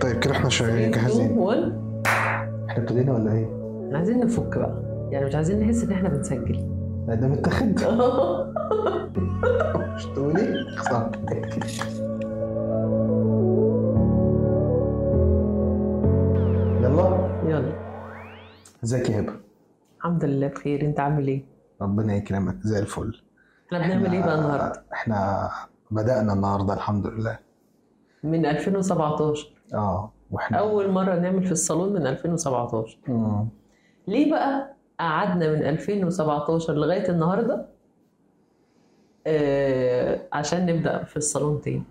طيب كده إحنا جاهزين. إحنا ابتدينا ولا إيه؟ إحنا عايزين نفك بقى. يعني مش عايزين نحس ان إحنا بنسجل. لا ده متاخد. مش تقولي؟ صح يلا. يلا. ازيك يا هبة؟ الحمد لله بخير. انت عامل إيه؟ ربنا يكرمك. زي الفل. إحنا بنعمل إيه بقى النهارده؟ إحنا بدأنا النهارده الحمد لله. من 2017 آه وإحنا أول مرة نعمل في الصالون من 2017 مم. ليه بقى قعدنا من 2017 لغاية النهارده آه عشان نبدأ في الصالون تاني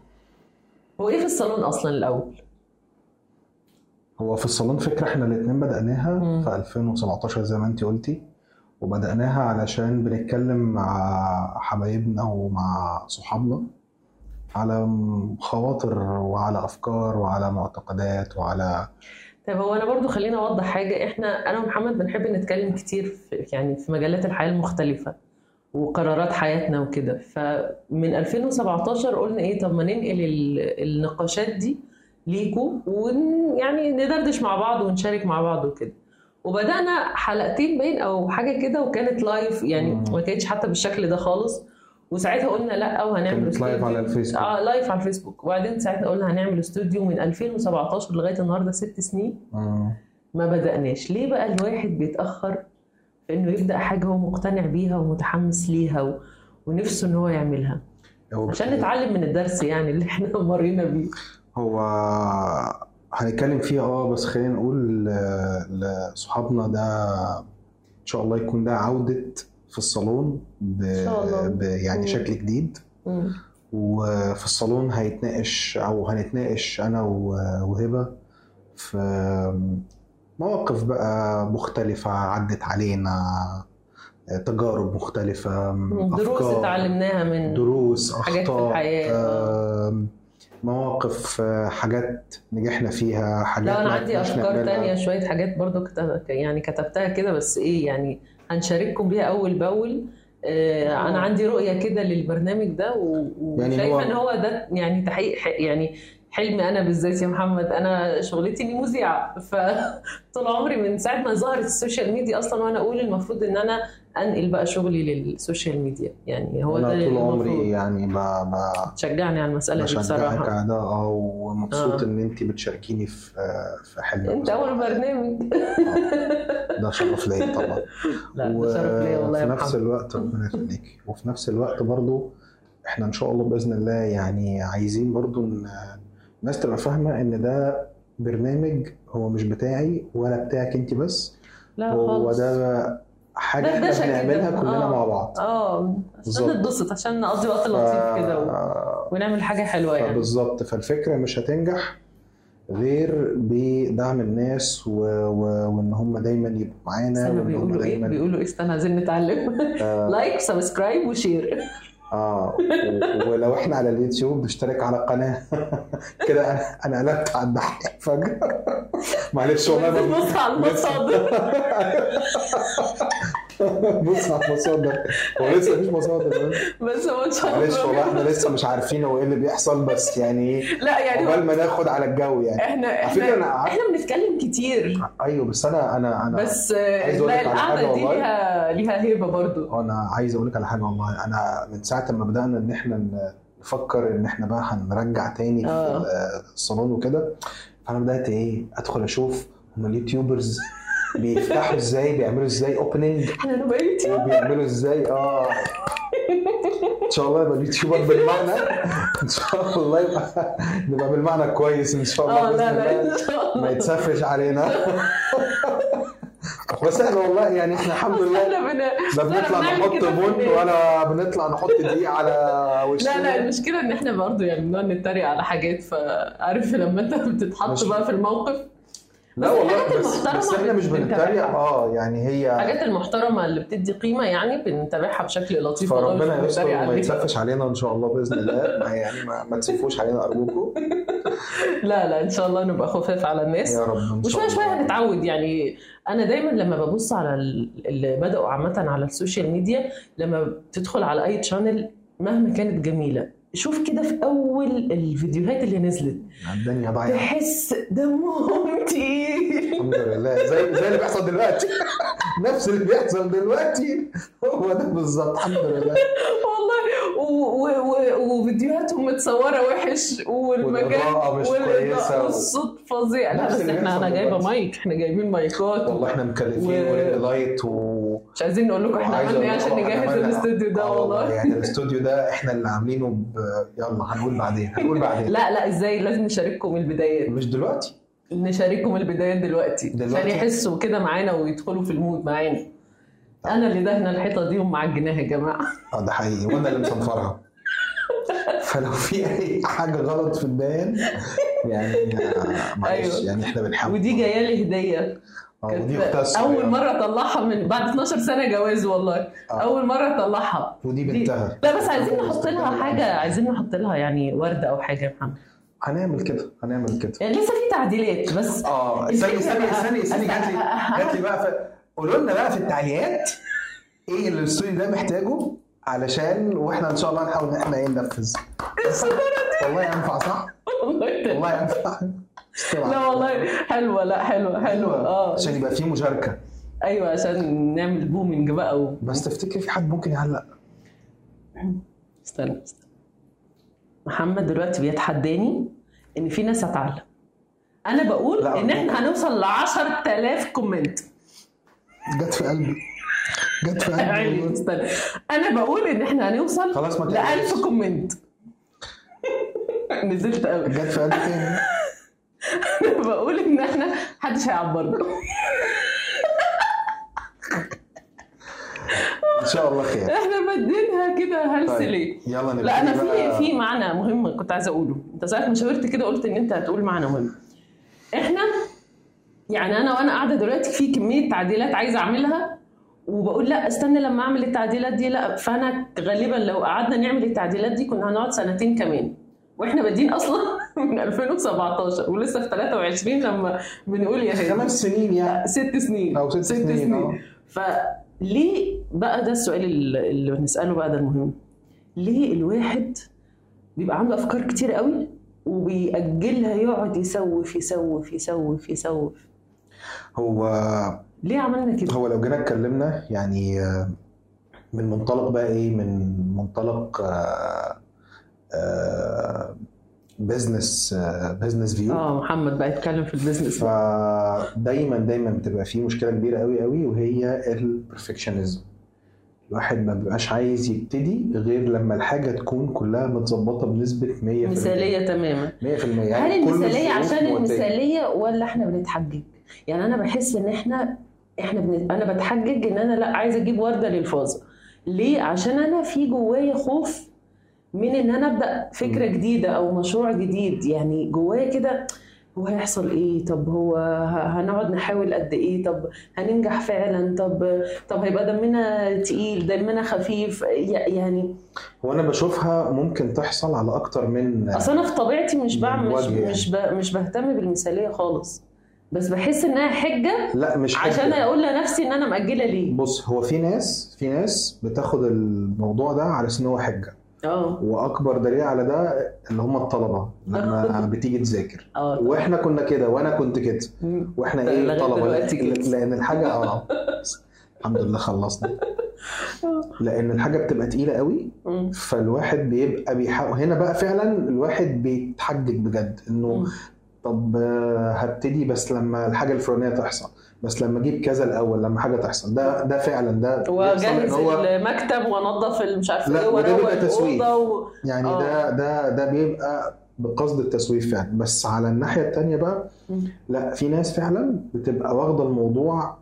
هو إيه في الصالون أصلا الأول؟ هو في الصالون فكرة إحنا الاتنين بدأناها مم. في 2017 زي ما انت قلتي وبدأناها علشان بنتكلم مع حبايبنا ومع صحابنا على خواطر وعلى أفكار وعلى معتقدات وعلى طيب هو أنا برضو خليني أوضح حاجة. إحنا أنا ومحمد بنحب نتكلم كتير في يعني في مجالات الحياة المختلفة وقرارات حياتنا وكده. فمن 2017 قلنا إيه طب ما ننقل ال- النقاشات دي ليكوا ويعني ندردش مع بعض ونشارك مع بعض وكده. وبدأنا حلقتين باين أو حاجة كده وكانت لايف يعني. ما كانتش حتى بالشكل ده خالص. وساعتها قلنا لا وهنعمل كانت live. على الفيسبوك. آه live على الفيسبوك. وبعدين ساعتها قلنا هنعمل استوديو من 2017 لغاية النهارده ست سنين. مم. ما بدأناش. ليه بقى الواحد بيتأخر في إنه يبدأ حاجة هو مقتنع بيها ومتحمس ليها و... ونفسه إن هو يعملها؟ عشان نتعلم من الدرس يعني اللي إحنا مرينا بيه. هو هنتكلم فيها آه بس خلينا نقول لصحابنا ده إن شاء الله يكون ده عودة في الصالون ب... ب... يعني مم. شكل جديد مم. وفي الصالون هيتناقش أو هنتناقش أنا وهبة في مواقف بقى مختلفة عدت علينا تجارب مختلفة دروس اتعلمناها من دروس حاجات في مواقف حاجات نجحنا فيها حاجات لا أنا عندي أفكار. تانية شوية حاجات برضو كتب... يعني كتبتها كده بس إيه يعني هنشارككم بيها أول بأول. آه أنا عندي رؤية كده للبرنامج ده و- يعني إن هو ده يعني تحقيق يعني حلمي أنا بالذات يا محمد أنا شغلتي إني مذيعة. فطول عمري من ساعة ما ظهرت السوشيال ميديا أصلا وأنا أقول المفروض إن أنا أنقل بقى شغلي للسوشيال ميديا. يعني هو ده طول المفروض. عمري يعني ب... ب... تشجعني على المسألة دي بصراحة. على ده. آه ومبسوط آه. إن انت بتشاركيني في في حلمك أنت أول. برنامج. ده شرف ليا طبعا. لا ده شرف ليا والله وفي نفس الوقت ربنا يخليكي وفي نفس الوقت برضو إحنا إن شاء الله بإذن الله يعني عايزين برضو ان الناس تبقى فاهمة إن ده برنامج هو مش بتاعي ولا بتاعك أنت بس. لا هو خالص. ده حاجة إحنا بنعملها. كلنا آه. مع بعض. آه. عشان نتبسط عشان نقضي وقت لطيف كده و... ونعمل حاجة حلوة يعني. بالظبط فالفكرة مش هتنجح غير بدعم الناس و... و... وإن هم دايما يبقوا معانا بيقولوا إيه؟ بيقولوا إيه؟ استنى عايزين نتعلم. آه، like subscribe و share آه ولو إحنا على اليوتيوب نشترك على قناة. كده أنا قلبت على الدحيح فجأة. معلش والله بص على المصادر بص على المصادر هو لسه مفيش مصادر بس هو ان شاء معلش والله إحنا الله لسه مش عارفين هو إيه اللي بيحصل بس يعني إيه؟ لا يعني هو- ما ناخد على الجو يعني. إحنا إحنا قعدت إحنا بنتكلم كتير. أيوه بس أنا أنا أنا بس لا لك على حاجة القعده دي. ليها ليها هيبة برضو. أنا عايز أقول لك على حاجة والله. أنا من ساعة ما بدأنا إن إحنا نفكر إن إحنا بقى هنرجع تاني في آه. الصالون وكده فأنا بدأت إيه؟ أدخل أشوف هم ال YouTubers بيفتحوا إزاي؟ بيعملوا إزاي opening إحنا نبقى YouTubers وبيعملوا إزاي؟ آه. إن شاء الله يبقى ال YouTuber بالمعنى. إن شاء الله يبقى نبقى بالمعنى كويس. إن شاء الله آه لا لا. إن شاء ما الله يتسفش علينا. بس إحنا والله يعني إحنا الحمد لله. لا بنطلع نحط بن. ولا بنطلع نحط دقيق على وشنا لا لا المشكلة إن إحنا برضو يعني بنقعد نتريق على حاجات فعارف لما أنت بتتحط بقى في الموقف؟ لا بس والله بس, المحترمة بس إحنا مش. بنتريق. آه يعني هي الحاجات المحترمة اللي بتدي قيمة يعني بنتابعها بشكل لطيف فربنا يستر وما. يتسفش علينا إن شاء الله بإذن الله. ما يعني ما, ما تسفوش علينا أرجوكم. لا لا إن شاء الله نبقى خفاف على الناس. يا رب إن شاء وشوية الله. شوية هنتعود. يعني أنا دايما لما ببص على ال- اللي بدأوا عامة على السوشيال ميديا لما بتدخل على أي channel مهما كانت جميلة شوف كده في أول الفيديوهات اللي نزلت. الدنيا ضايعه تحس دمهم تقيل. الحمد لله. زي زي اللي بيحصل دلوقتي. نفس اللي بيحصل دلوقتي. هو ده بالظبط. الحمد لله. والله وفيديوهاتهم متصوره وحش والمكان مش كويسة. والصوت فظيع. لا بس إحنا أنا جايبة. مايك. إحنا جايبين مايكات. والله إحنا مكلفين. و- و ring light و مش عايزين نقول لكم إحنا عملنا إيه أقول عشان نجهز الاستوديو ده آه والله. يعني الاستوديو ده إحنا اللي عاملينه ب... يلا هنقول بعدين هنقول بعدين. لا لا إزاي لازم نشارككم البدايات مش دلوقتي. نشارككم البدايات دلوقتي. دلوقتي؟ عشان يحسوا كده معانا ويدخلوا في المود معانا. أنا اللي دهنا الحيطة دي ومعجناها يا جماعة. آه ده حقيقي. وأنا اللي مصنفرها. فلو في أي حاجة غلط في البيان يعني آه، معلش أيوة. يعني إحنا بنحاول. ودي جاية لي هدية. ودي أختها الصغيرة. أول مرة أطلعها من بعد 12 سنة جواز والله. آه. أول مرة أطلعها. ودي دي- بنتها. لا بس عايزين نحط لها حاجة عايزين نحط لها يعني ورده أو حاجة يا محمد. هنعمل كده هنعمل كده. يعني لسه في تعديلات بس آه استني استني استني استني جات لي جات لي بقى. قولوا لنا بقى في التعليقات إيه اللي الاستوديو ده محتاجه علشان وإحنا إن شاء الله نحاول إن إحنا إيه ننفذ. والله ينفع صح؟ والله ينفع. لا والله حلوة لا حلوة حلوة. آه. عشان يبقى في مشاركة. أيوه عشان نعمل booming بقى و... بس تفتكر في حد ممكن يعلق؟ استنى استنى. محمد دلوقتي بيتحداني إن في ناس هتعلق. أنا بقول إن إحنا هنوصل ل 10000 comment جت في قلبي. جت في قلبي. استنى. أنا بقول إن إحنا هنوصل خلاص ما ل تقلقش. 1000 comment نزلت قوي جت في قلبي تاني. أنا بقول إن إحنا محدش هيعبرنا. إن شاء الله خير. إحنا بادينها كده هلس طيب ليه؟ يلا نبتدي لا أنا في. في معنى مهم كنت عايزة أقوله. أنت ساعه ما شاورت كده قلت إن أنت هتقول معنى مهم. إحنا يعني أنا وأنا قاعدة دلوقتي في كمية تعديلات عايزة أعملها وبقول لا استنى لما أعمل التعديلات دي لا فأنا غالبا لو قعدنا نعمل التعديلات دي كنا هنقعد سنتين كمان وإحنا بادئين أصلا. من 2017 ولسه في 23 لما بنقول يا هي خمس سنين يعني. ست سنين. أو ست, سنين, آه. فليه بقى ده السؤال اللي بنسأله بقى ده المهم؟ ليه الواحد بيبقى عنده أفكار كتير قوي وبيأجلها يقعد يسوف يسوف يسوف يسوف؟ هو ليه عملنا كده؟ هو لو جينا اتكلمنا يعني آه، من منطلق بقى إيه؟ من منطلق business business view آه محمد بقى يتكلم في ال business فدايما دايما بتبقى في مشكلة كبيرة قوي قوي وهي ال perfectionism الواحد ما بيبقاش عايز يبتدي غير لما الحاجة تكون كلها متظبطة بنسبة 100% مثالية تماما. 100% هل يعني كل المثالية عشان. المثالية ولا إحنا بنتحجج؟ يعني أنا بحس إن إحنا إحنا بن... أنا بتحجج إن أنا لا عايزه أجيب وردة للفاظه ليه؟ عشان أنا في جوايا خوف من إن أنا أبدأ فكرة. جديدة أو مشروع جديد. يعني جوايا كده هو هيحصل إيه؟ طب هو هنقعد نحاول قد إيه؟ طب هننجح فعلا؟ طب طب هيبقى دمنا تقيل دمنا خفيف؟ يعني هو أنا بشوفها ممكن تحصل على أكتر من أصل أنا في طبيعتي مش بعمل مش يعني. مش, ب... مش بهتم بالمثالية خالص. بس بحس إنها حجة لا مش حاجة. عشان أقول لنفسي إن أنا مأجلة ليه. بص هو في ناس في ناس بتاخد الموضوع ده على إن هو حجة. آه وأكبر دليل على ده اللي هم الطلبة لما بتيجي تذاكر آه وإحنا كنا كده وأنا كنت كده. وإحنا إيه طلبه. لأن الحاجة آه الحمد لله خلصنا لأن الحاجة بتبقى تقيلة قوي. فالواحد بيبقى بيحاول هنا بقى فعلا الواحد بيتحجج بجد إنه. طب آه، هبتدي بس لما الحاجة الفلانية تحصل بس لما أجيب كذا الأول لما حاجة تحصل ده ده فعلا ده واجهز إن هو المكتب وانضف مش عارفه لا، إيه وده بيبقى تسويف. و... يعني آه. ده ده ده بيبقى بقصد التسويف فعلا بس على الناحية التانية بقى. لا في ناس فعلا بتبقى واخدة الموضوع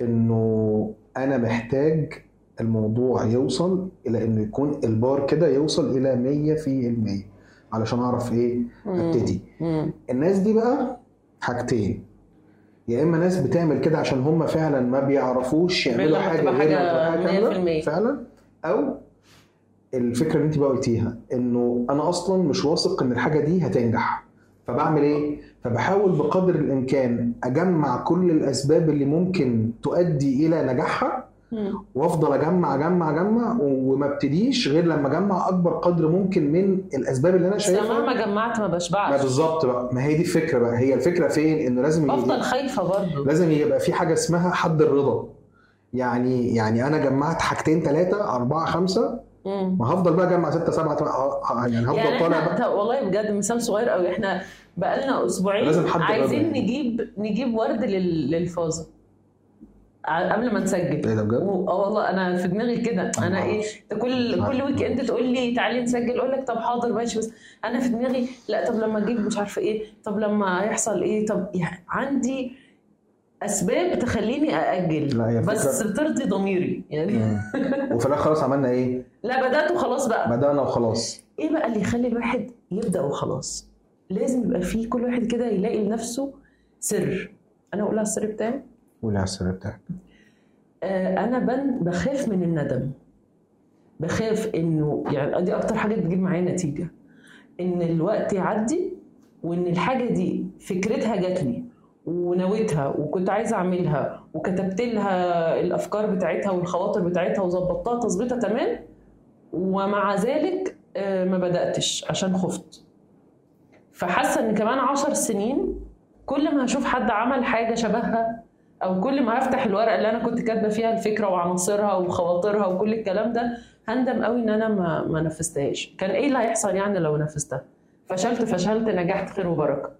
إنه أنا محتاج الموضوع يوصل إلى إنه يكون البار كده يوصل إلى 100% علشان أعرف إيه أبتدي. الناس دي بقى حاجتين يا إما ناس بتعمل كده عشان هم فعلا ما بيعرفوش يعملوا حاجة غير 100%. فعلا أو الفكرة اللي أنت بقى قلتيها إنه أنا أصلا مش واثق إن الحاجة دي هتنجح فبعمل إيه فبحاول بقدر الإمكان أجمع كل الأسباب اللي ممكن تؤدي إلى نجاحها. وافضل اجمع اجمع اجمع وما ابتديش غير لما اجمع اكبر قدر ممكن من الاسباب اللي أنا بس شايفها. مهما جمعت ما ما بشبعش بالظبط بقى. ما هي دي الفكرة بقى. هي الفكرة فين؟ انه لازم يبقى خايفة برضه لازم يبقى في حاجة اسمها حد الرضا. يعني يعني أنا جمعت حاجتين ثلاثة أربعة خمسة. ما هفضل بقى أجمع ستة سبعة تمانية، ه- ه- يعني هفضل يعني طالع بقى. والله بجد مثال صغير قوي إحنا بقالنا أسبوعين لازم حد عايزين. نجيب نجيب ورد لل- للفازة. قبل ما نسجل. إيه ده بجد؟ آه والله أنا في دماغي كده. أنا أنا إيه كل. كل weekend تقول لي تعالي نسجل أقول لك طب حاضر ماشي. بس أنا في دماغي لا طب لما أجيب مش عارفة إيه طب لما يحصل إيه طب يعني عندي أسباب تخليني أأجل. لا، هي بس فكرة- ترضي ضميري يعني. وفي الآخر خلاص عملنا إيه؟ لا بدأت وخلاص بقى. بدأنا وخلاص. إيه بقى اللي يخلي الواحد يبدأ وخلاص؟ لازم يبقى فيه كل واحد كده يلاقي لنفسه سر. أنا أقول لها السر بتاعي. السر بتاعك. آه أنا بن بخاف من الندم. بخاف إنه يعني دي أكتر حاجة بتجيب معايا نتيجة. إن الوقت يعدي وإن الحاجة دي فكرتها جات لي ونويتها وكنت عايزة أعملها وكتبت لها الأفكار بتاعتها والخواطر بتاعتها وظبطتها تظبيطها تمام ومع ذلك آه، ما بدأتش عشان خفت. فحاسة إن كمان عشر سنين كل ما هشوف حد عمل حاجة شبهها أو كل ما هفتح الورقة اللي أنا كنت كاتبة فيها الفكرة وعناصرها وخواطرها وكل الكلام ده هندم قوي إن أنا ما ما نفذتهاش كان إيه اللي هيحصل يعني لو نفذتها فشلت فشلت نجحت خير وبركة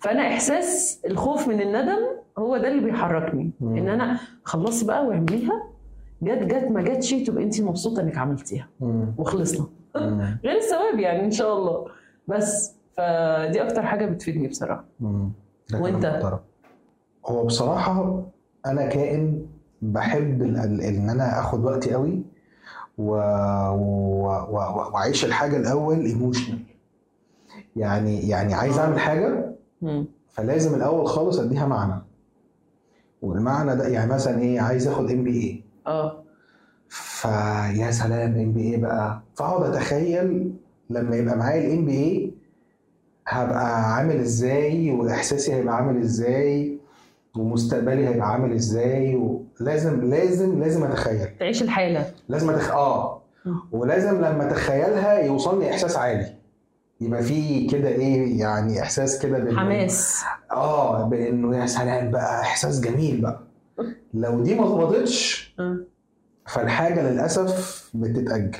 فأنا إحساس الخوف من الندم هو ده اللي بيحركني مم. إن أنا خلصي بقى واعمليها جت جت ما جتش تبقى أنت مبسوطة إنك عملتيها. وخلصنا. غير الثواب يعني إن شاء الله بس فدي أكتر حاجة بتفيدني بصراحة وأنت؟ محترم. هو بصراحة أنا كائن بحب ال- ال- إن أنا آخد وقتي قوي و... و... و... وأعيش الحاجة الأول emotional يعني يعني عايز أعمل حاجة مم. فلازم الأول خالص أديها معنى. والمعنى ده يعني مثلا إيه عايز آخد MBA آه. فيا سلام MBA بقى. فأقعد أتخيل لما يبقى معايا ال MBA هبقى عامل إزاي وإحساسي هيبقى عامل إزاي ومستقبلي هيبقى عامل إزاي ولازم لازم لازم أتخيل. تعيش الحاله لازم أتخ... آه. ولازم لما أتخيلها يوصلني إحساس عالي. يبقى في كده إيه يعني إحساس كده بال- حماس. آه بإنه يا سلام بقى إحساس جميل بقى. لو دي ما ظبطتش. فالحاجة للأسف بتتأجل.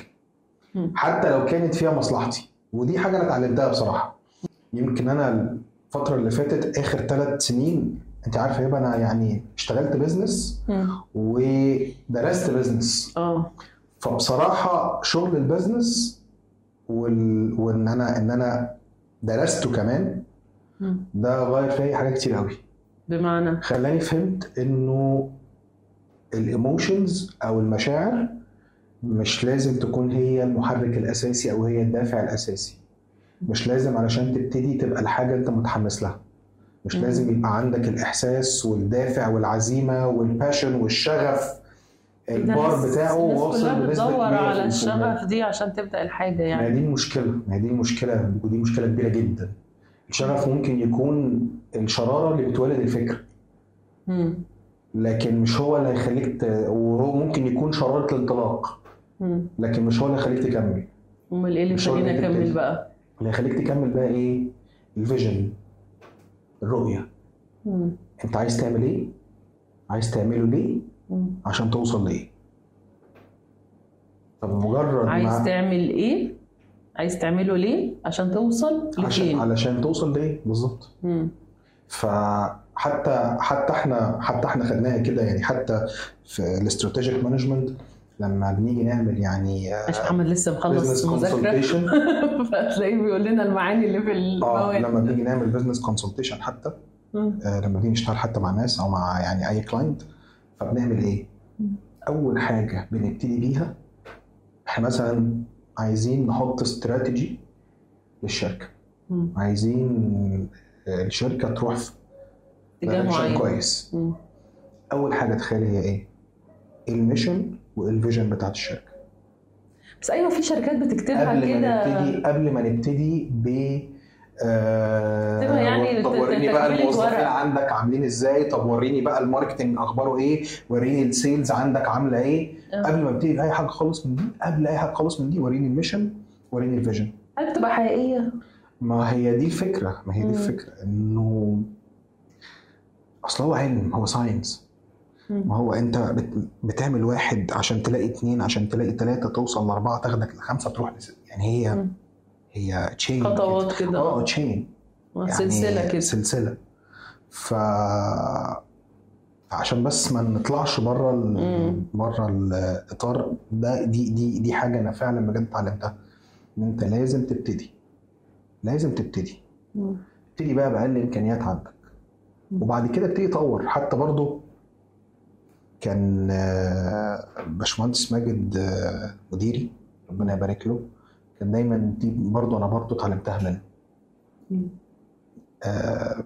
حتى لو كانت فيها مصلحتي. ودي حاجة أنا اتعلمتها بصراحة. يمكن أنا الفترة اللي فاتت آخر ثلاث سنين انت عارفه يبقى أنا يعني اشتغلت business مم. ودرست business آه. فبصراحة شغل ال business وال... وان أنا ان أنا درسته كمان. ده غير فيا حاجات كتير قوي. بمعنى؟ خلاني فهمت انه ال emotions أو المشاعر مش لازم تكون هي المحرك الأساسي أو هي الدافع الأساسي. مش لازم علشان تبتدي تبقى الحاجة انت متحمس لها. مش مم. لازم يبقى عندك الإحساس والدافع والعزيمة وال passion والشغف. البار بتاعه واصل بنسبة بتدور 100% على الشغف دي عشان تبدأ الحاجة ما يعني. دي المشكلة ما دي المشكلة ودي مشكلة كبيرة جدا. الشغف ممكن يكون الشرارة اللي بتولد الفكرة مم. لكن مش هو اللي هيخليك ت... وهو ممكن يكون شرارة الانطلاق. لكن مش هو اللي هيخليك تكمل. أمال إيه اللي يخليني أكمل. بقى؟ اللي هيخليك تكمل بقى إيه؟ الفيجن الرؤية مم. انت عايز تعمل إيه؟ عايز تعمله ليه؟ مم. عشان توصل لايه طب مجرد عايز ما تعمل إيه؟ عايز تعمله ليه؟ عشان توصل عشان لفين علشان توصل لايه بالظبط. فحتى حتى إحنا حتى إحنا خدناها كده يعني حتى في ال strategic management لما بنيجي نعمل يعني عشان محمد لسه مخلص مذاكرة فتلاقيه بيقول لنا المعاني اللي في آه المواد لما بنيجي نعمل business consultation حتى. آه لما بنيجي نشتغل حتى مع ناس أو مع يعني أي client فبنعمل إيه؟ أول حاجة بنبتدي بيها إحنا مثلا عايزين نحط استراتيجي للشركة. عايزين آه، الشركة تروح في اتجاه معين كويس. أول حاجة تخيل هي إيه؟ ال mission وال vision بتاعت الشركة بس أيوه في شركات بتكتبها قبل ما نبتدي قبل ما نبتدي ب آه، يعني طب وريني بقى الموظفين ورق. عندك عاملين إزاي طب وريني بقى ال marketing أخباره إيه وريني ال sales عندك عاملة إيه آه. قبل ما ابتدي بأي حاجة خالص من دي قبل أي حاجة خالص من دي وريني ال mission وريني ال vision هل بتبقى حقيقية؟ ما هي دي الفكرة ما هي دي. الفكرة إنه أصل هو علم هو science ما هو انت بت- بتعمل واحد عشان تلاقي اتنين عشان تلاقي تلاتة توصل لأربعة تاخدك لخمسة تروح لست يعني هي مم. هي chain خطوات كده. آه chain سلسلة كده. سلسلة. ف فعشان بس ما نطلعش بره ال... بره الإطار ده دي دي دي حاجة أنا فعلا بجد اتعلمتها. إن أنت لازم تبتدي. لازم تبتدي. ابتدي بقى بأقل إمكانيات عندك. وبعد كده ابتدي طور. حتى برضو كان آه، باشمهندس ماجد آه، مديري ربنا يبارك له. كان دايما دي برضو أنا برضو اتعلمتها منه. آه،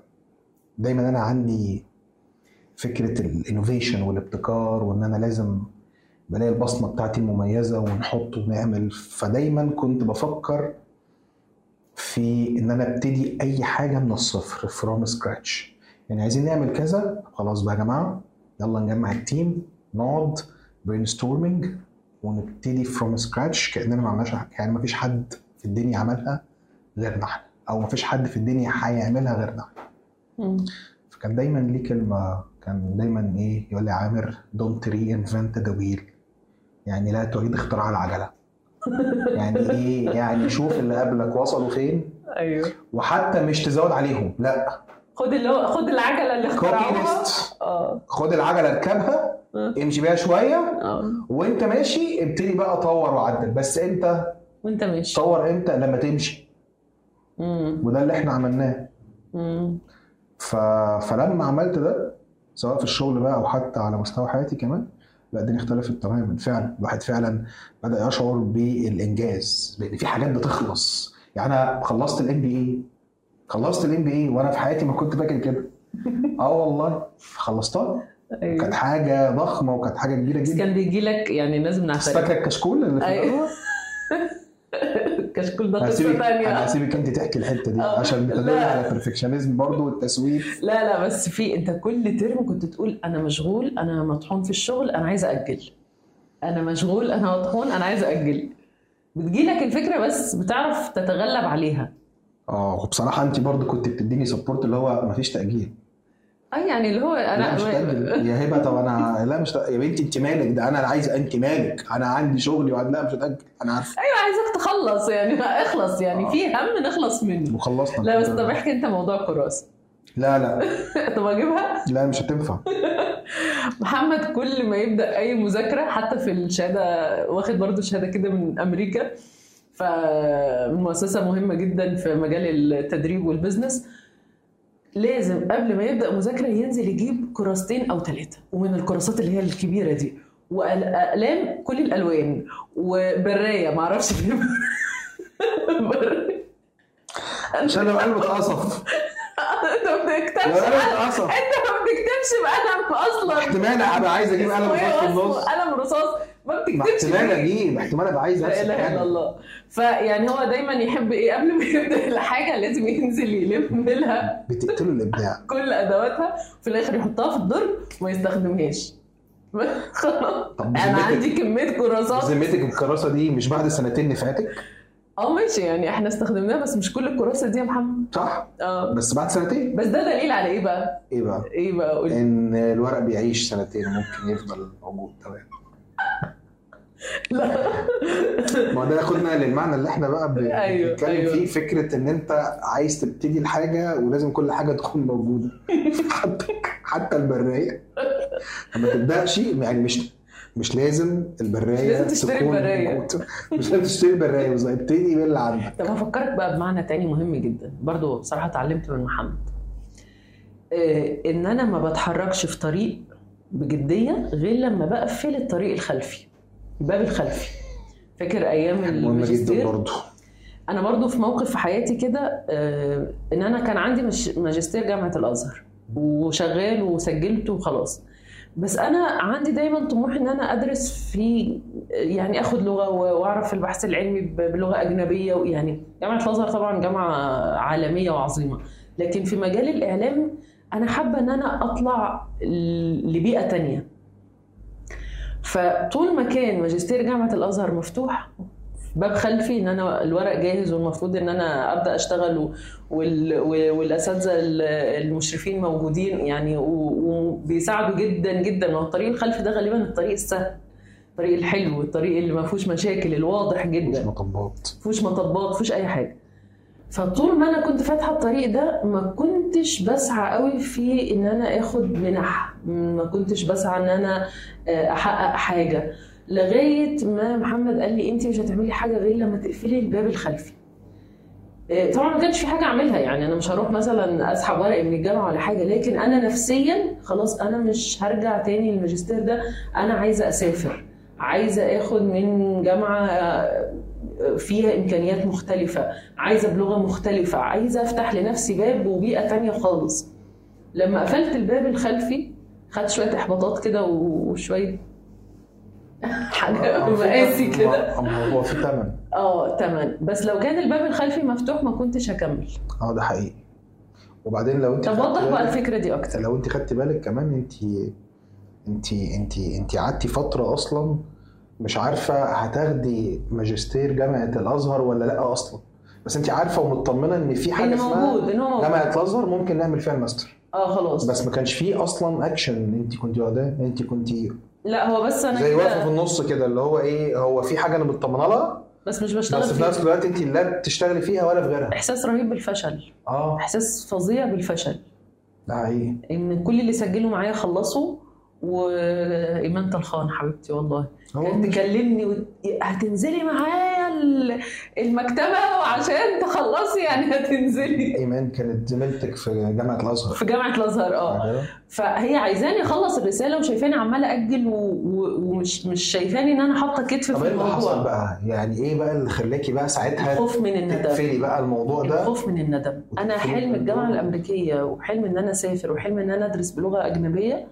دايما أنا عندي فكرة ال innovation والابتكار وإن أنا لازم بلاقي البصمة بتاعتي المميزه ونحط ونعمل. فدايما كنت بفكر في إن أنا أبتدي أي حاجة من الصفر from scratch يعني عايزين نعمل كذا خلاص بقى يا جماعة. يلا نجمع ال team نقعد brainstorming ونبتدي from scratch كأننا ما عملناش. يعني ما فيش حد في الدنيا عملها غيرنا إحنا أو ما فيش حد في الدنيا هيعملها غيرنا إحنا. فكان دايما ليه كلمة كان دايما إيه يقول لي عامر don't reinvent the wheel يعني لا تعيد اختراع العجلة. يعني إيه يعني شوف اللي قبلك وصلوا فين. أيوه. وحتى مش تزود عليهم لأ. خد اللي هو خد العجلة اللي اخترعوها. آه. خد العجلة اركبها آه. امشي بيها شوية. آه. وانت ماشي ابتدي بقى طور وعدل. بس إمتى وانت ماشي. طور إمتى؟ لما تمشي. مم. وده اللي إحنا عملناه. مم. ف... فلما عملت ده سواء في الشغل بقى أو حتى على مستوى حياتي كمان لا الدنيا اختلفت تماما. فعلا الواحد فعلا بدأ يشعر بالإنجاز. لأن في حاجات بتخلص. يعني أنا خلصت الام بي اي خلصت ال MBA وأنا في حياتي ما كنت فاكر كده. آه والله. خلصتها أيوه. كانت حاجة ضخمة وكانت حاجة كبيره جدا. كان بيجي لك يعني ناس من عسل فاكره الكشكول اللي في أيوه. الأول؟ كشكول ده قصة هسيبك أنا ثانية هسيبك أنت تحكي الحتة دي آه. عشان بتدل. على ال perfectionism برضو والتسويف. لا لا بس في أنت كل ترم كنت تقول أنا مشغول أنا مطحون في الشغل أنا عايزه أجل أنا مشغول أنا مطحون أنا عايزه أجل بتجيلك الفكرة بس بتعرف تتغلب عليها. آه وبصراحة انت برضو كنت بتديني سبورت اللي هو مفيش تأجيل. آه يعني اللي هو أنا مش تأجل يا هبة طب أنا لا مش تأجل. يا بنتي انت مالك؟ ده أنا عايز انت مالك؟ أنا عندي شغلي وعد لا مش هتأجل. أنا عارف. أيوه عايزك تخلص يعني اخلص يعني آه. في هم نخلص منه. وخلصنا. لا بس طب احكي أنت موضوع الكراسة. لا لا. طب أجيبها؟ لا مش هتنفع. محمد كل ما يبدأ أي مذاكرة حتى في الشهادة واخد برضو شهادة كده من أمريكا فمؤسسة مهمة جدا في مجال التدريب والبزنس. لازم قبل ما يبدأ مذاكرة ينزل يجيب كراستين أو ثلاثة ومن الكراسات اللي هي الكبيرة دي. واقلام كل الألوان وبراية معرفش ليه. عشان لو قلبك قصف أنت ما بتكتبش أنت ما بتكتبش بقلم أصلا. احتمال أبقى عايز أجيب قلم رصاص في اسمه النص. قلم رصاص. ما بتكتبش احتمال. أجيب احتمال أبقى عايز لا إله إلا الله. فيعني هو دايما يحب إيه؟ قبل ما يبدأ الحاجة لازم ينزل يلم لها بتقتلوا الإبداع. كل أدواتها وفي الآخر يحطها في الدرج وما يستخدمهاش. خلاص. أنا عندي كمية كراسات. بذمتك الكراسة دي مش بعد سنتين نفعتك؟ آه ماشي يعني إحنا استخدمناها بس مش كل الكراسة دي يا محمد. صح. آه. بس بعد سنتين؟ بس ده دليل على إيه بقى؟ إيه بقى؟ إيه بقى؟ قول لي. إن الورق بيعيش سنتين ممكن يفضل موجود. تمام. لا. ما ده ياخدنا للمعنى اللي إحنا بقى أيوه، بنتكلم أيوه. فيه فكرة إن أنت عايز تبتدي الحاجة ولازم كل حاجة تكون موجودة. حتى حتى البرايه لما تبدأش يعني مش مش لازم البرايه مش لازم تشتري. موجودة. مش لازم تشتري البرايه ابتدي باللي عندك. طب هفكرك بقى بمعنى تاني مهم جدا. برضو بصراحة اتعلمت من محمد. آه، إن أنا ما بتحركش في طريق بجدية غير لما بقفل الطريق الخلفي. الباب الخلفي. فاكر أيام الماجستير؟ برضه أنا برضو في موقف في حياتي كده آه، إن أنا كان عندي ماجستير جامعة الأزهر وشغال وسجلت وخلاص. بس أنا عندي دايما طموح إن أنا أدرس في يعني آخد لغة وأعرف البحث العلمي بلغة أجنبية يعني جامعة الأزهر طبعا جامعة عالمية وعظيمة. لكن في مجال الإعلام أنا حابة إن أنا أطلع لبيئة تانية. فطول ما كان ماجستير جامعة الأزهر مفتوح باب خلفي إن أنا الورق جاهز والمفروض إن أنا أبدأ أشتغل والأساتذة ال- المشرفين موجودين يعني وبيساعدوا جدا جدا. ما هو الطريق الخلفي ده غالبا الطريق السهل الطريق الحلو الطريق اللي ما فيهوش مشاكل الواضح جدا. مطبات. فيهوش مطبات فيهوش أي حاجة. فطول ما أنا كنت فاتحة الطريق ده ما كنتش بسعى قوي في إن أنا آخد منح ما كنتش بسعى إن أنا آه، أحقق حاجة. لغاية ما محمد قال لي انت مش هتعملي حاجة غير لما تقفلي الباب الخلفي. آه، طبعا ما كانش في حاجة أعملها يعني أنا مش هروح مثلا أسحب ورقي من الجامعة ولا حاجة لكن أنا نفسيا خلاص أنا مش هرجع تاني للماجستير ده. أنا عايزة أسافر عايزة آخد من جامعة آه، فيها إمكانيات مختلفة عايزة بلغة مختلفة عايزة أفتح لنفسي باب وبيئة تانية خالص. لما قفلت الباب الخلفي خدت شوية إحباطات كده وشوية حاجة مقاسي كده. ما هو في ثمن آه تمام بس لو كان الباب الخلفي مفتوح ما كنتش هكمل. آه ده حقيقي. وبعدين لو أنت طب وضح بقى الفكرة دي أكتر. لو أنت خدت بالك كمان انت انت انت أنت قعدتي فترة أصلا مش عارفة هتاخدي ماجستير جامعة الأزهر ولا لأ أصلا. بس انت عارفة ومطمنة إن في حاجة اسمها موجود إن هو موجود. جامعه الازهر ممكن نعمل فيها الماستر. آه خلاص. بس ما كانش فيه أصلا اكشن انت كنت واخداه انت كنت لا هو بس أنا زي واقفة في النص كده اللي هو إيه هو في حاجة أنا مطمنة لها بس مش بشتغل بس في نفس الوقت انت لا بتشتغلي فيها ولا في غيرها. إحساس رهيب بالفشل. آه. إحساس فظيع بالفشل. ده حقيقي. إن كل اللي سجلوا معايا خلصوا وإيمان طلخان حبيبتي والله. كانت تكلمني وت... هتنزلي معايا؟ المكتبة وعشان تخلصي يعني هتنزلي إيمان كانت زميلتك في جامعة الأزهر في جامعة الأزهر آه أيوة. فهي عايزاني أخلص الرسالة وشايفاني عمالة أجل. ومش مش شايفاني إن أنا حاطة كتف في إيه اللي حصل الموضوع بقى؟ يعني إيه بقى اللي خلاكي بقى ساعتها الخوف من الندم تقفلي بقى الموضوع ده؟ الخوف من الندم أنا حلم الموضوع. الجامعة الأمريكية وحلم إن أنا أسافر وحلم إن أنا أدرس بلغة أجنبية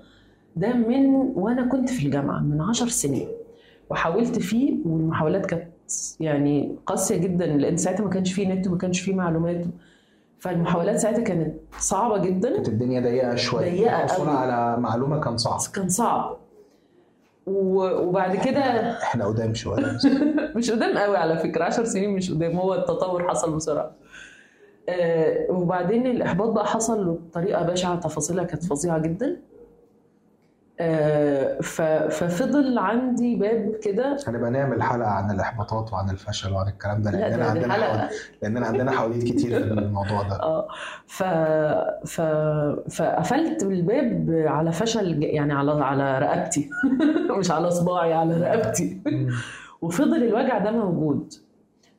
ده من وأنا كنت في الجامعة من عشر سنين وحاولت فيه والمحاولات كانت يعني قاسية جدا لأن ساعتها ما كانش فيه نت وما كانش فيه معلومات. فالمحاولات ساعتها كانت صعبة جدا. كانت الدنيا ضيقة شوية. الحصول قوي. على معلومة كان صعب. كان صعب. وبعد كده إحنا قدام شوية. مش قدام قوي على فكرة. 10 سنين مش قدام. هو التطور حصل بسرعة. آه وبعدين الإحباط بقى حصل بطريقة بشعة. تفاصيلها كانت فظيعة جدا. ففضل عندي باب كده. هنبقى نعمل حلقة عن الاحباطات وعن الفشل وعن الكلام ده لا لاننا ده دي عندنا حواديت لاننا عندنا حواديت كتير في الموضوع ده. آه ف... ف... فقفلت الباب على فشل يعني على على رقبتي. مش على صباعي على رقبتي. وفضل الوجع ده موجود.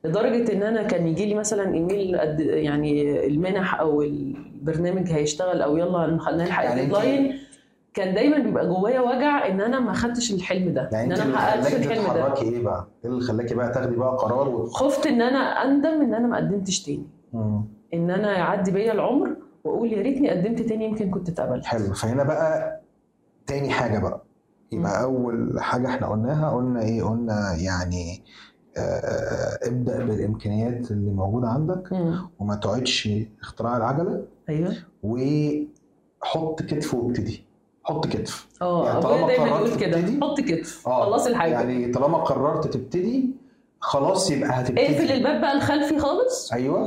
لدرجة إن أنا كان يجي لي مثلا إيميل قد يعني المنح أو البرنامج هيشتغل أو يلا نلحق يعني الديدلاين كان دايما بيبقى جوايا وجع إن أنا ما خدتش الحلم ده. يعني أنا اللي ما حققتش خلاكي الحلم ده. تتحركي إيه بقى؟ إيه اللي خلاكي بقى تاخدي بقى قرار و... خفت إن أنا أندم إن أنا ما قدمتش تاني. مم. إن أنا يعدي بيا العمر وأقول يا ريتني قدمت تاني يمكن كنت اتقبلت. حلو. فهنا بقى تاني حاجة بقى. يبقى أول حاجة إحنا قلناها قلنا إيه؟ قلنا يعني آه، ابدأ بالإمكانيات اللي موجودة عندك مم. وما تقعدش اختراع العجلة أيوه. وحط كتف وابتدي. حط كتف. آه يعني أبويا دايما يقول كده. تبتدي- حط كتف. آه خلصي الحاجة. يعني طالما قررت تبتدي خلاص يبقى هتبتدي. اقفل الباب بقى الخلفي خالص أيوه.